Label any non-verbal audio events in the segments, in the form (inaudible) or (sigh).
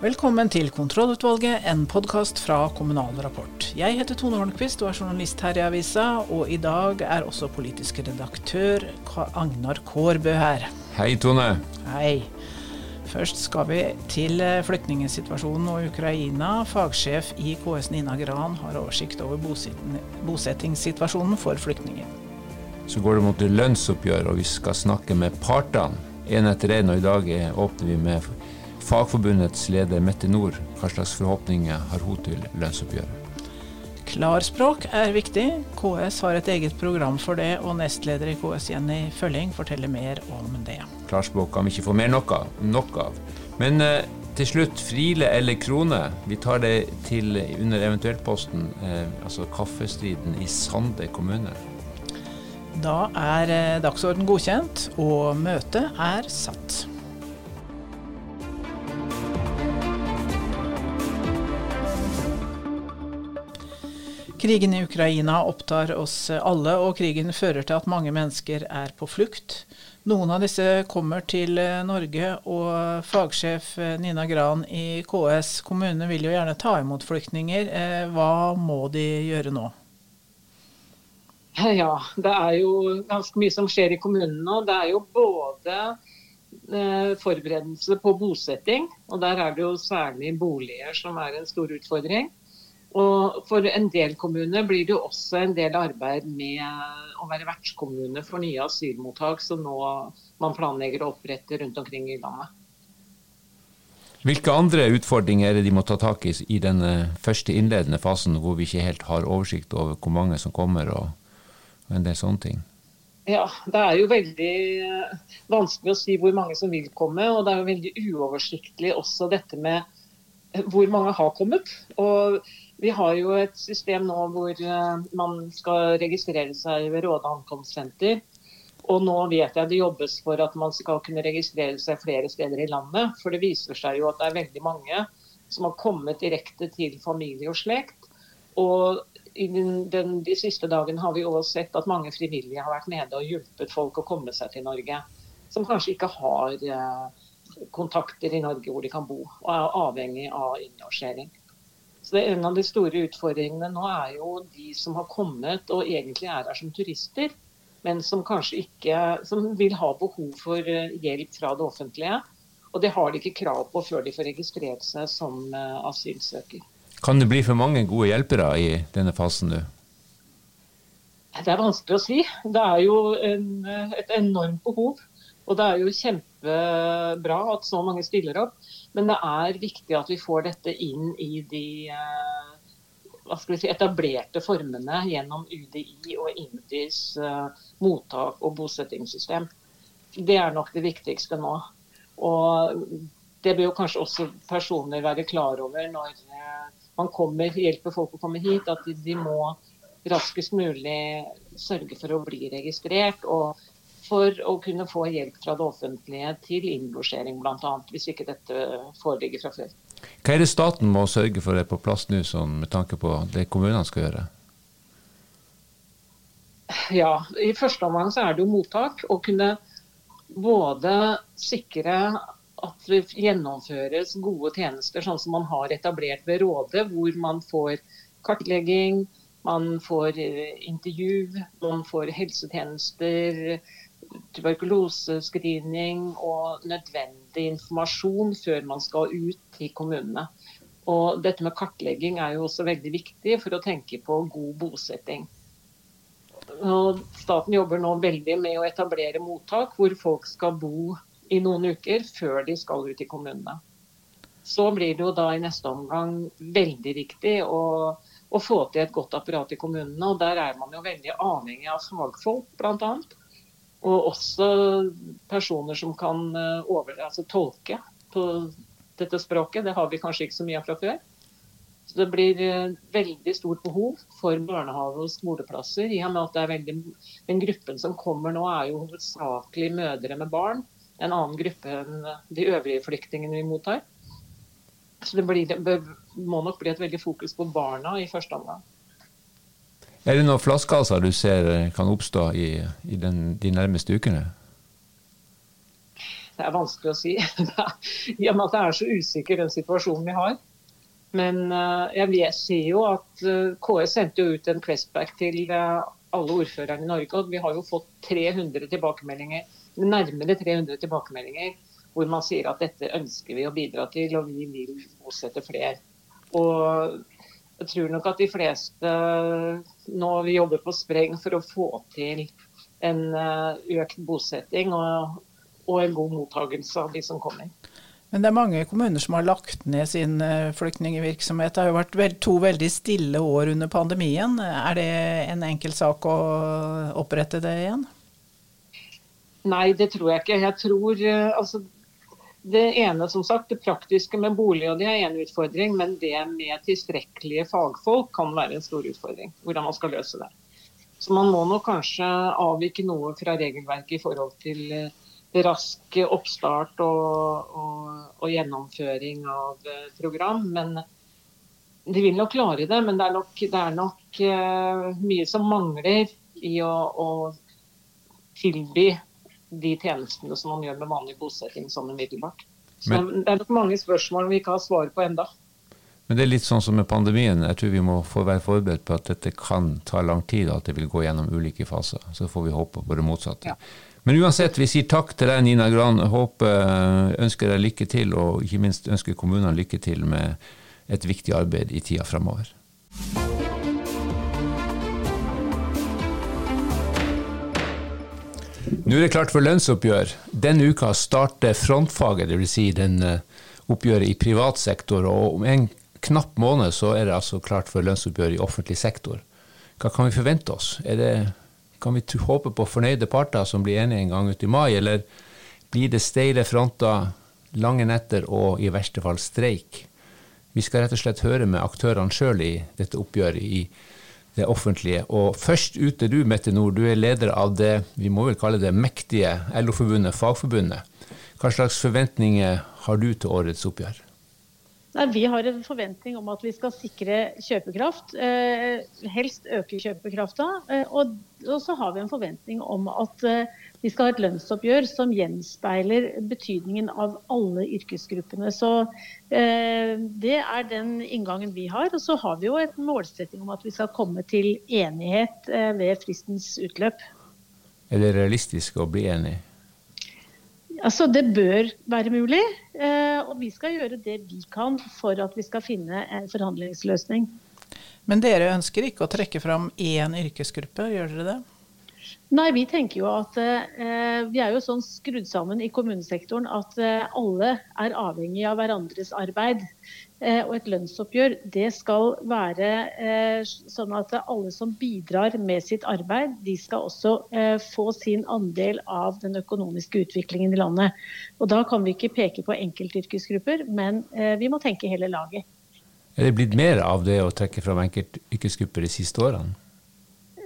Velkommen til Kontrollutvalget, en podkast fra Kommunal Rapport. Jeg heter Tone Holmquist og er journalist her i avisa, og i dag er også politisk redaktør Agnar Kårbø her. Hei, Tone. Hei. Først skal vi til eh, flyktningsituasjonen og Ukraina. Fagsjef i KS Nina Gran har oversikt over bosettingssituasjonen for flyktninger. Så går det mot lønnsoppgjør, og vi skal snakke med partene én etter én. Og i dag åpner vi med Fagforbundets leder Mette Nord, hva slags forhåpninger har hun til lønnsoppgjøret? Klarspråk er viktig. KS har et eget program for det, og nestleder i KS Jenny Følling forteller mer om det. Klarspråk kan vi ikke få mer nok av. Nok av. Men eh, til slutt, Friele eller krone? Vi tar det til under eventuelt-posten, eh, altså kaffestriden i Sande kommune. Da er eh, dagsorden godkjent, og møtet er satt. Krigen i Ukraina opptar oss alle, og krigen fører til at mange mennesker er på flukt. Noen av disse kommer til eh, Norge, og fagsjef eh, Nina Gran i KS kommunene vil jo gjerne ta imot flyktninger. Eh, hva må de gjøre nå? Ja, det er jo ganske mye som skjer i kommunen nå. Det er jo både forberedelse på bosetting, og der er det jo særlig boliger som er en stor utfordring. Og For en del kommuner blir det jo også en del arbeid med å være vertskommune for nye asylmottak som nå man planlegger å opprette rundt omkring i landet. Hvilke andre utfordringer er det de må ta tak i i den første innledende fasen, hvor vi ikke helt har oversikt over hvor mange som kommer og, en del sånne ting? Ja, Det er jo veldig vanskelig å si hvor mange som vil komme. Og det er jo veldig uoversiktlig også dette med hvor mange har kommet. Og vi har jo et system nå hvor eh, man skal registrere seg ved Råde ankomstsenter. Og nå vet jeg det jobbes for at man skal kunne registrere seg flere steder i landet. For det viser seg jo at det er veldig mange som har kommet direkte til familie og slekt. Og den, den, de siste dagene har vi også sett at mange frivillige har vært nede og hjulpet folk å komme seg til Norge. Som kanskje ikke har eh, kontakter i Norge hvor de kan bo, og er avhengig av innlosjering. Så det, En av de store utfordringene nå er jo de som har kommet og egentlig er her som turister, men som kanskje ikke som vil ha behov for eh, hjelp fra det offentlige. Og det har de ikke krav på før de får registrert seg som eh, asylsøker. Kan det bli for mange gode hjelpere i denne fasen nå? Det er vanskelig å si. Det er jo en, et enormt behov. Og det er jo kjempebra at så mange stiller opp. Men det er viktig at vi får dette inn i de eh, si, etablerte formene gjennom UDI og IMDis uh, mottak og bosettingssystem. Det er nok det viktigste nå. Og det bør jo kanskje også personer være klar over når uh, man kommer, hjelper folk å komme hit, at de må raskest mulig sørge for å bli registrert. og for å kunne få hjelp fra det offentlige til innlosjering bl.a., hvis ikke dette foreligger fra før. Hva er det staten må sørge for er på plass nå, sånn, med tanke på det kommunene skal gjøre? Ja, I første omgang så er det jo mottak. Å kunne både sikre at det gjennomføres gode tjenester, sånn som man har etablert ved Råde, hvor man får kartlegging, man får eh, intervju, man får helsetjenester, tuberkulosescreening og nødvendig informasjon før man skal ut i kommunene. Og dette med kartlegging er jo også veldig viktig for å tenke på god bosetting. Og staten jobber nå veldig med å etablere mottak hvor folk skal bo i noen uker før de skal ut i kommunene. Så blir det jo da i neste omgang veldig viktig å, å få til et godt apparat i kommunene. Og der er man jo veldig avhengig av fagfolk, bl.a. Og også personer som kan eh, over, altså tolke på dette språket. Det har vi kanskje ikke så mye av fra før. Så Det blir eh, veldig stort behov for barnehage- og skoleplasser. i og med at det er veldig, Den gruppen som kommer nå, er jo hovedsakelig mødre med barn. En annen gruppe enn de øvrige flyktningene vi mottar. Så det, blir, det må nok bli et veldig fokus på barna i første omgang. Er det noen flaskehalser du ser kan oppstå i, i den, de nærmeste ukene? Det er vanskelig å si. (laughs) I og med at det er så usikker den situasjonen vi har. Men jeg ser jo at KS sendte ut en pressback til alle ordførerne i Norge. Og vi har jo fått 300 tilbakemeldinger, nærmere 300 tilbakemeldinger hvor man sier at dette ønsker vi å bidra til, og vi vil bosette flere. Og jeg tror nok at de fleste nå vi jobber på spreng for å få til en eh, økt bosetting og, og en god mottakelse av de som kommer. Men det er mange kommuner som har lagt ned sin eh, flyktningvirksomhet. Det har jo vært to veldig stille år under pandemien. Er det en enkel sak å opprette det igjen? Nei, det tror jeg ikke. Jeg tror eh, altså det ene, som sagt, det praktiske med bolig, og det er en utfordring. Men det med tilstrekkelige fagfolk kan være en stor utfordring. Hvordan man skal løse det. Så man må nok kanskje avvike noe fra regelverket i forhold til eh, rask oppstart og, og, og, gjennomføring av eh, program. Men de vil nok klare det. Men det er nok, det er nok uh, mye som mangler i å, å tilby de tjenestene som man gjør med vanlig bosetting sånn umiddelbart. Så men, det er nok mange spørsmål vi ikke har svar på enda. Men det er litt sånn som med pandemien. Jeg tror vi må få være forberedt på at dette kan ta lang tid, at det vil gå gjennom ulike faser. Så får vi håpe på det motsatte. Ja. Men uansett, vi sier takk til deg, Nina Gran. Håper, ønsker deg lykke til, og ikke minst ønsker kommunene lykke til med et viktig arbeid i tida framover. Nå er det klart for lønnsoppgjør. Denne uka starter frontfaget, dvs. Si den eh, oppgjøret i privat sektor. Og om en knapp måned så er det altså klart for lønnsoppgjør i offentlig sektor. Hva kan vi forvente oss? Det, kan vi håpe på fornøyde parter som blir enige en gang ut i mai, eller blir det steile fronter, lange netter og i verste fall streik? Vi skal rett og slett høre med aktørene sjøl i dette oppgjøret i det offentlige. Og først ute du, Mette Nord, du er leder av det vi må vel kalle det mektige LO-forbundet, Fagforbundet. Hva slags forventninger har du til årets oppgjør? Nei, vi har en forventning om at vi skal sikre kjøpekraft. Eh, helst øke kjøpekrafta. Eh, og, så har vi en forventning om at eh, vi skal ha et lønnsoppgjør som gjenspeiler betydningen av alle yrkesgruppene. Så Det er den inngangen vi har. Og så har vi jo en målsetting om at vi skal komme til enighet ved fristens utløp. Er det realistisk å bli enig? Altså, Det bør være mulig, eh, og vi skal gjøre det vi kan for at vi skal finne en forhandlingsløsning. Men dere ønsker ikke å trekke fram én yrkesgruppe, gjør dere det? Nei, vi tenker jo at eh, vi er jo sånn skrudd sammen i kommunesektoren at eh, alle er avhengig av hverandres arbeid. Eh, og et lønnsoppgjør det skal være eh, sånn at alle som bidrar med sitt arbeid, de skal også eh, få sin andel av den økonomiske utviklingen i landet. Og Da kan vi ikke peke på enkeltyrkesgrupper, men vi må tenke hele laget. Er det blitt mer av det å trekke fram enkeltyrkesgrupper de siste årene?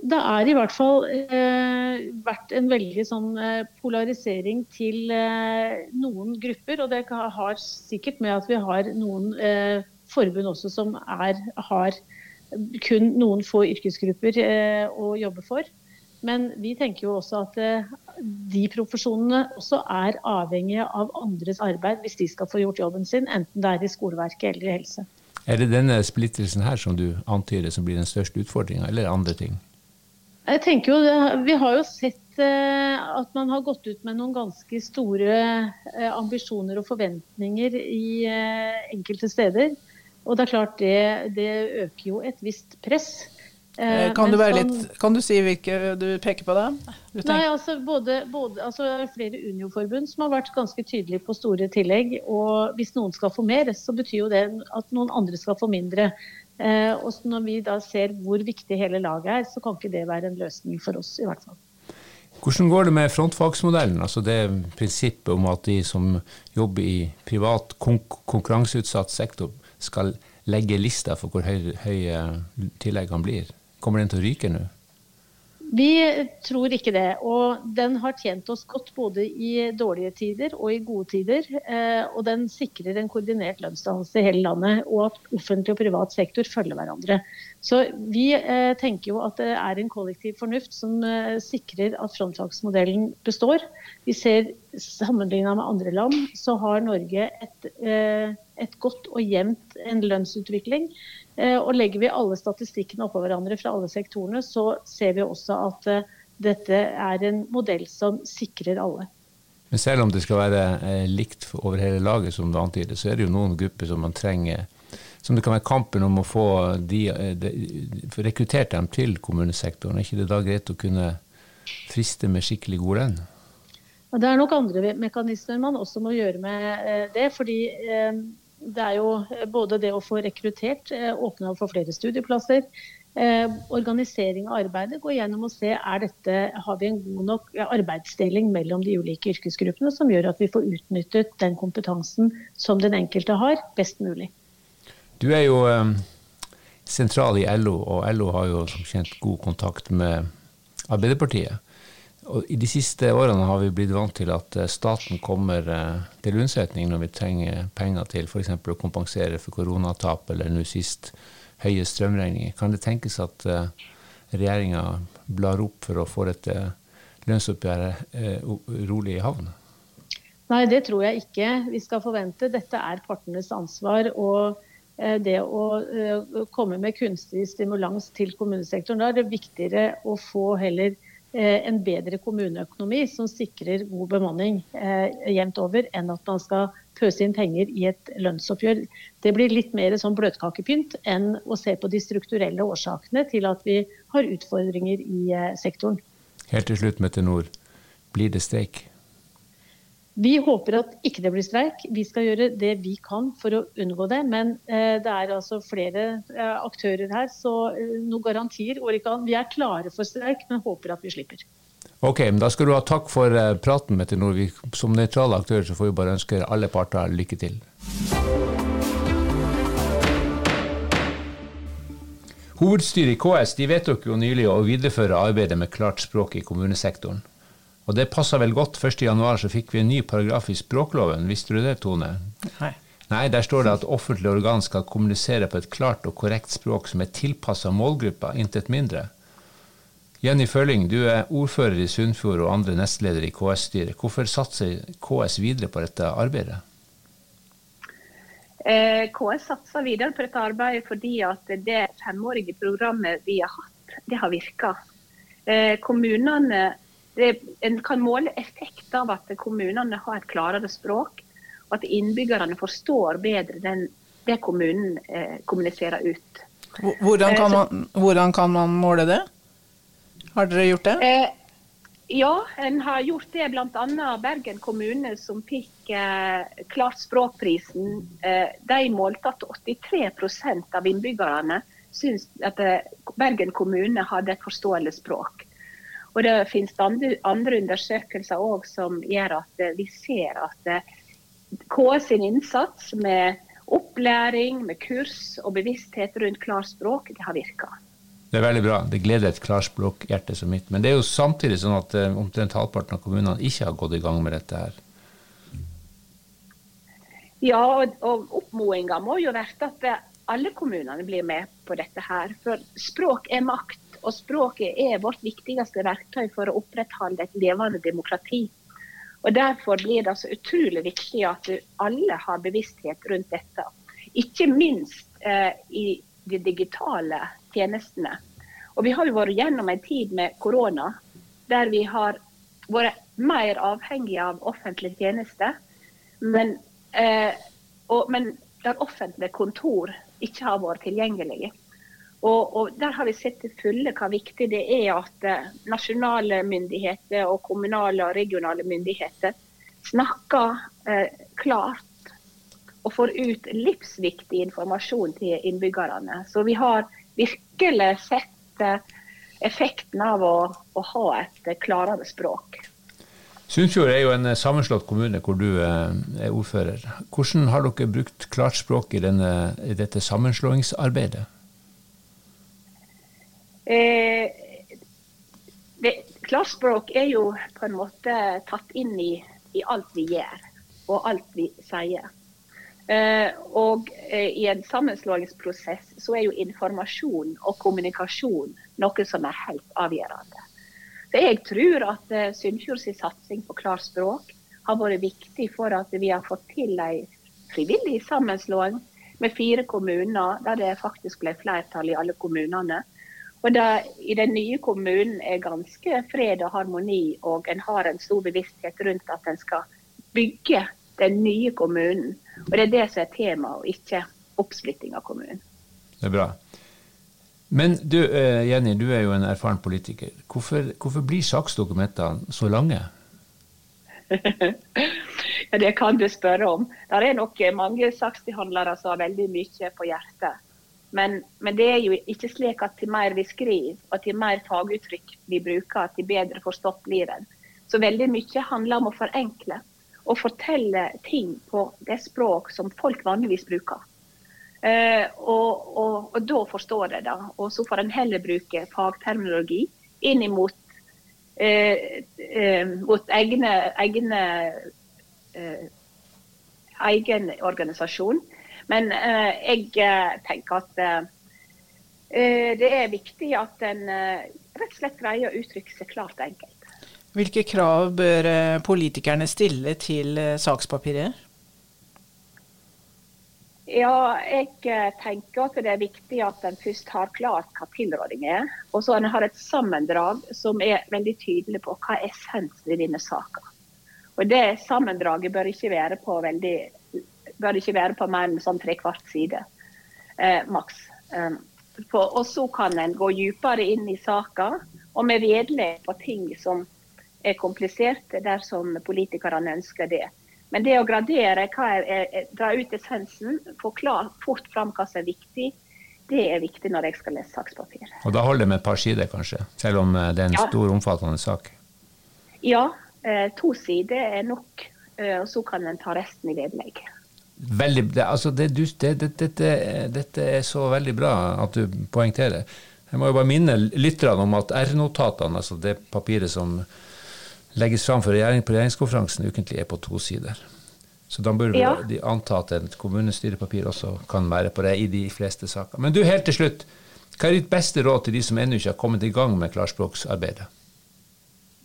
Det er i hvert fall eh, vært en veldig sånn eh, polarisering til eh, noen grupper. Og det har sikkert med at vi har noen eh, forbund også som er, har kun noen få yrkesgrupper eh, å jobbe for. Men vi tenker jo også at eh, de profesjonene også er avhengige av andres arbeid hvis de skal få gjort jobben sin, enten det er i skoleverket eller i helse. Er det denne splittelsen her som du antyder som blir den største utfordringa, eller andre ting? Jeg tenker jo, Vi har jo sett eh, at man har gått ut med noen ganske store eh, ambisjoner og forventninger i eh, enkelte steder. Og det er klart det, det øker jo et visst press. Kan du, sånn, litt, kan du, si hvilke du peker på det? Nei, altså både, både altså flere Unio-forbund som har vært ganske tydelige på store tillegg. Og hvis noen skal få mer, så betyr jo det at noen andre skal få mindre. Eh, og når vi da ser hvor viktig hele laget er, så kan ikke det være en løsning for oss, i hvert fall. Hvordan går det med frontfagsmodellen, altså det prinsippet om at de som jobber i privat konkurranseutsatt sektor, skal legge lista for hvor høye, høy tilleggene blir? Kommer den til å ryke nå? Vi tror ikke det. Og den har tjent oss godt både i dårlige tider og i gode tider. Eh, og den sikrer en koordinert lønnsdannelse i hele landet, og at offentlig og privat sektor følger hverandre. Så vi eh, tenker jo at det er en kollektiv fornuft som eh, sikrer at frontfagsmodellen består. Vi ser sammenlignet med andre land, så har Norge et, et godt og jevnt en lønnsutvikling. Og legger vi alle statistikkene oppå hverandre fra alle sektorene, så ser vi også at dette er en modell som sikrer alle. Men selv om det skal være likt over hele laget, som du antyder, så er det jo noen grupper som man trenger som det kan være kampen om å få de, de, rekruttert dem til kommunesektoren. Er ikke det da greit å kunne friste med skikkelig god lønn? Det er nok andre mekanismer man også må gjøre med eh, det. fordi eh, det er jo både det å få rekruttert, åpne for flere studieplasser, organisering av arbeidet, gå gjennom og se er dette, har vi en god nok arbeidsdeling mellom de ulike yrkesgruppene som gjør at vi får utnyttet den kompetansen som den enkelte har, best mulig. Du er jo um, sentral i LO, og LO har jo som kjent god kontakt med Arbeiderpartiet. Og I de siste årene har vi blitt vant til at eh, staten kommer uh, til unnsetning når vi trenger penger til f.eks. å kompensere for koronatap, eller nå sist høye strømregninger. Kan det tenkes at uh, regjeringa blar opp for å få dette lønnsoppgjøret rolig i havn? Nei, det tror jeg ikke vi skal forvente. Dette er partenes ansvar. og Eh, det å eh, komme med kunstig stimulans til kommunesektoren. Da er det viktigere å få heller eh, en bedre kommuneøkonomi som sikrer god bemanning jevnt over, enn at man skal pøse inn penger i et lønnsoppgjør. Det blir litt mer sånn bløtkakepynt enn å se på de strukturelle årsakene til at vi har utfordringer i sektoren. Helt til slutt, Mette Nord. Blir det streik? Vi håper at ikke det blir streik. Vi skal gjøre det vi kan for å unngå det. Men eh, det er altså flere eh, aktører her, så eh, noen garantier går ikke an. Vi er klare for streik, men håper at vi slipper. Ok, men Da skal du ha takk for praten, Mette Norvik. Som nøytral aktør så får vi bare ønske alle parter lykke til. Hovedstyret i KS de vedtok jo nylig å videreføre arbeidet med klart språk i kommunesektoren. Og det passa vel godt. 1.1 så fikk vi en ny paragraf i språkloven. Visste du det, Tone? Nei. Nei, Der står det at offentlige organ skal kommunisere på et klart og korrekt språk som er tilpassa målgruppa, intet mindre. Jenny Følling, du er ordfører i Sunnfjord og andre nestleder i KS-styret. Hvorfor satser KS videre på dette arbeidet? Eh, KS satser videre på dette arbeidet fordi at det femårige programmet vi har hatt, det har virka. Eh, kommunene det, en kan måle effekt av at kommunene har et klarere språk, og at innbyggerne forstår bedre den, det kommunen eh, kommuniserer ut. Hvordan kan, eh, man, hvordan kan, man, måle det? Har dere gjort det? Eh, ja, en har gjort det. Bl.a. Bergen kommune som fikk eh, Klart språkprisen. Eh, de målte at 83% av innbyggerne syns at eh, Bergen kommune hadde et forståelig språk. Og det finnes andre, undersøkelser også som gjør at eh, vi ser at eh, KS sin innsats med opplæring, med kurs og bevissthet rundt klarspråk, det har virka. Det er veldig bra. Det gleder et klarspråkhjerte som mitt. Men det er jo samtidig sånn at uh, omtrent halvparten av kommunene ikke har gått i gang med dette her. Ja, og, og oppmodinga må jo være at alle kommunene blir med på dette her. For språk er makt. Og språket er vårt viktigste verktøy for å opprettholde et levende demokrati. Og Derfor blir det så utrolig viktig at alle har bevissthet rundt dette. Ikke minst eh, i de digitale tjenestene. Og Vi har jo vært gjennom en tid med korona der vi har vært mer avhengige av offentlige tjenester. Men, eh, men der offentlige kontor ikke har vært tilgjengelige. Og, og, Der har vi sett til fulle hva viktig det er at eh, nasjonale myndigheter og kommunale og regionale myndigheter snakker eh, klart og får ut livsviktig informasjon til innbyggerne. Så vi har virkelig sett eh, effekten av å, å ha et eh, klarere språk. Sunnfjord er jo en eh, sammenslått kommune hvor du er ordfører. Hvordan har dere brukt klart språk i, denne, i dette sammenslåingsarbeidet? Eh, Klarspråk er jo på en måte tatt inn i, i alt vi gjør og alt vi sier. Eh, og eh, i en sammenslåingsprosess så er jo informasjon og kommunikasjon noe som er helt avgjørende. Så jeg tror at eh, Sunnfjords satsing på klarspråk har vært viktig for at vi har fått til en frivillig sammenslåing med fire kommuner, der det faktisk ble flertall i alle kommunene. Og da, i den nye kommunen er ganske fred og harmoni, og en har en stor bevissthet rundt at en skal bygge den nye kommunen. Og det er det som er temaet, og ikke oppsplitting av kommunen. Det er bra. Men du eh, Jenny, du er jo en erfaren politiker. Hvorfor, hvorfor blir saksdokumentene så lange? (laughs) ja, Det kan du spørre om. Det er nok mange saksbehandlere som har veldig mye på hjertet. Men, men, det er jo ikke slik at til mer vi skriver, og til mer faguttrykk vi bruker, til bedre forstått blir en. Så veldig mye handler om å forenkle og fortelle ting på det språk som folk vanligvis bruker. Eh, og, og, og, da forstår de det. Og så får en heller bruke fagterminologi inn imot eh, eh, mot egne, egne eh, egen organisasjon. Men eh, jeg eh, tenker at det er viktig at en rett og slett greier å uttrykke seg klart og enkelt. Hvilke krav bør politikerne stille til sakspapiret? Ja, jeg eh, tenker at det er viktig at en først har klart hva tilråding er. Og så en har et sammendrag som er veldig tydelig på hva essensen i denne saka. Og det sammendraget bør ikke være på, veldig, bør ikke være på mer enn sånn trekvart side, eh, maks. Um, og så kan en gå dypere inn i saka, og med vedlegg på ting som er kompliserte, dersom politikerne ønsker det. Men det å gradere, er, er, dra ut essensen, forklare klar, fort fram hva som er viktig, det er viktig når jeg skal lese sakspapir. Og da holder det med et par sider, kanskje? Selv om eh, det er en ja. stor, omfattende sak? Ja, eh, to sider er nok. Eh, og så kan en ta resten i vedlegg. Veldig, det, altså det, du, det, dette, er så veldig bra at du poengterer. Jeg må jo bare minne lytterne om at R-notatene, altså det papiret som legges fram for regjering på regjeringskonferansen ukentlig, er på to sider. Så da bør ja. de anta at et kommunestyrepapir også kan være på det i de fleste saker. Men du, helt til slutt, hva er ditt beste råd til de som ennå ikke har kommet i gang med klarspråksarbeidet?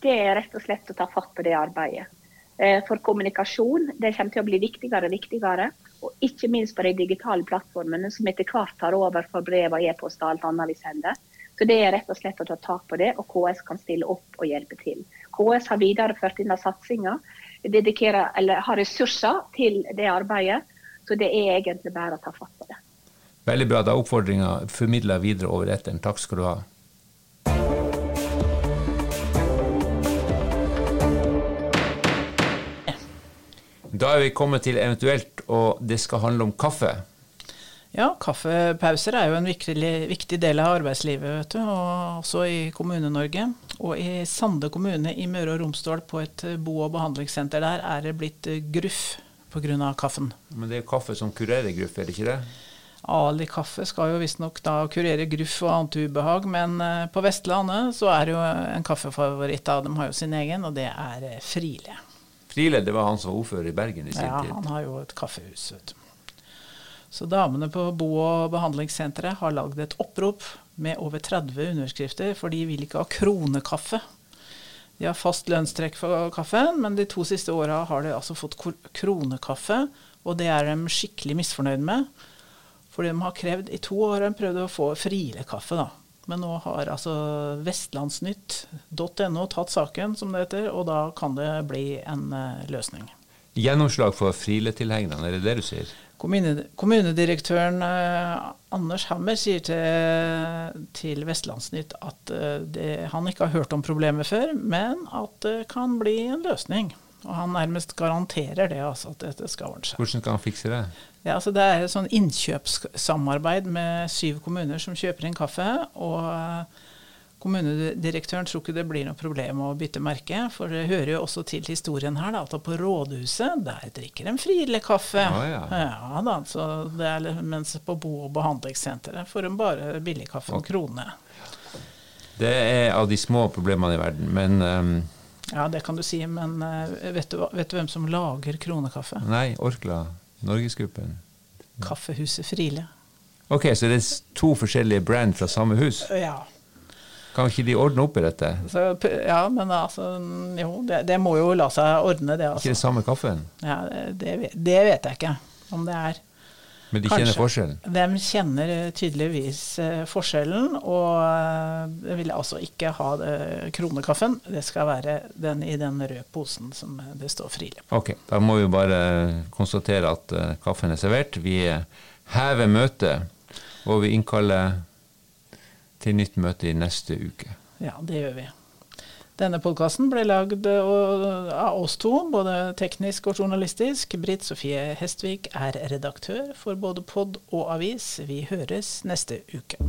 Det er rett og slett å ta fatt på det arbeidet. Eh, for kommunikasjon det kommer til å bli viktigere og viktigere. Og ikke minst på de digitale plattformene som etter hvert tar over for brev og e-post og alt annet vi sender. Så det er rett og slett å ta tak på det, og KS kan stille opp og hjelpe til. KS har videreført denne satsinga, har ressurser til det arbeidet. Så det er egentlig bare å ta fatt på det. Veldig bra. Da oppfordringa formidla videre over etteren. Takk skal du ha. Da er vi kommet til eventuelt, og det skal handle om kaffe. Ja, kaffepauser er jo en viktig, viktig del av arbeidslivet, vet du, og også i Kommune-Norge. Og i Sande kommune i Møre og Romsdal, på et bo- og behandlingssenter der, er det blitt gruff pga. kaffen. Men det er jo kaffe som kurerer gruff, er det ikke det? Ali kaffe skal jo visstnok da kurere gruff og annet ubehag, men eh, på Vestlandet så er det jo en kaffefavoritt av dem har jo sin egen, og det er eh, Friele. Friele, det var han som var ordfører i Bergen i sin ja, tid? Ja, han har jo et kaffehus, vet du. Så damene på bo- og behandlingssenteret har lagd et opprop med over 30 underskrifter, for de vil ikke ha kronekaffe. De har fast lønnstrekk for kaffen, men de to siste åra har de altså fått kronekaffe, og det er de skikkelig misfornøyd med. For de har krevd, I to år har de prøvd å få Friele-kaffe, da. Men nå har altså vestlandsnytt.no tatt saken, som det heter, og da kan det bli en uh, løsning. Gjennomslag for Friele-tilhengerne, er det det du sier? Kommune, kommunedirektøren eh, Anders Hammer sier til, til Vestlandsnytt at eh, det, han ikke har hørt om problemet før, men at det kan bli en løsning. Og han nærmest garanterer det, altså, at dette skal ordne seg. Hvordan skal han fikse det? Ja, altså Det er et sånn innkjøpssamarbeid med syv kommuner som kjøper inn kaffe. og Kommunedirektøren tror ikke det blir noe problem å bytte merke, for det hører jo også til historien her da, at på rådhuset der drikker de Friele-kaffe. Ah, ja. ja da, så det er, Mens på bo- og behandlingssenteret får de bare billigkaffe en krone. Det er av de små problemene i verden, men um, Ja, det kan du si, men uh, vet, du, vet, du, hvem som lager kronekaffe? Nei, Orkla. Norgesgruppen. Kaffehuset Friele. Ok, så det er to forskjellige brand fra samme hus? Ja. Kan ikke de ordne opp i dette? Så, ja, men altså Jo, det, det, må jo la seg ordne, det. Altså. Ikke det samme kaffen? Ja, det, det vet jeg ikke om det er. Men de Kanskje. kjenner forskjellen? De kjenner tydeligvis eh, forskjellen. Og jeg vil altså ikke ha det, kronekaffen. Det skal være den i den røde posen som det står Friele Ok, da må vi bare konstatere at kaffen er servert. Vi hever møtet, og vi innkaller til nytt møte i neste uke. Ja, det gjør vi. Denne podkasten ble lagd eh, av oss to, både teknisk og journalistisk. Britt Sofie Hestvik er redaktør for både pod og avis. Vi høres neste uke.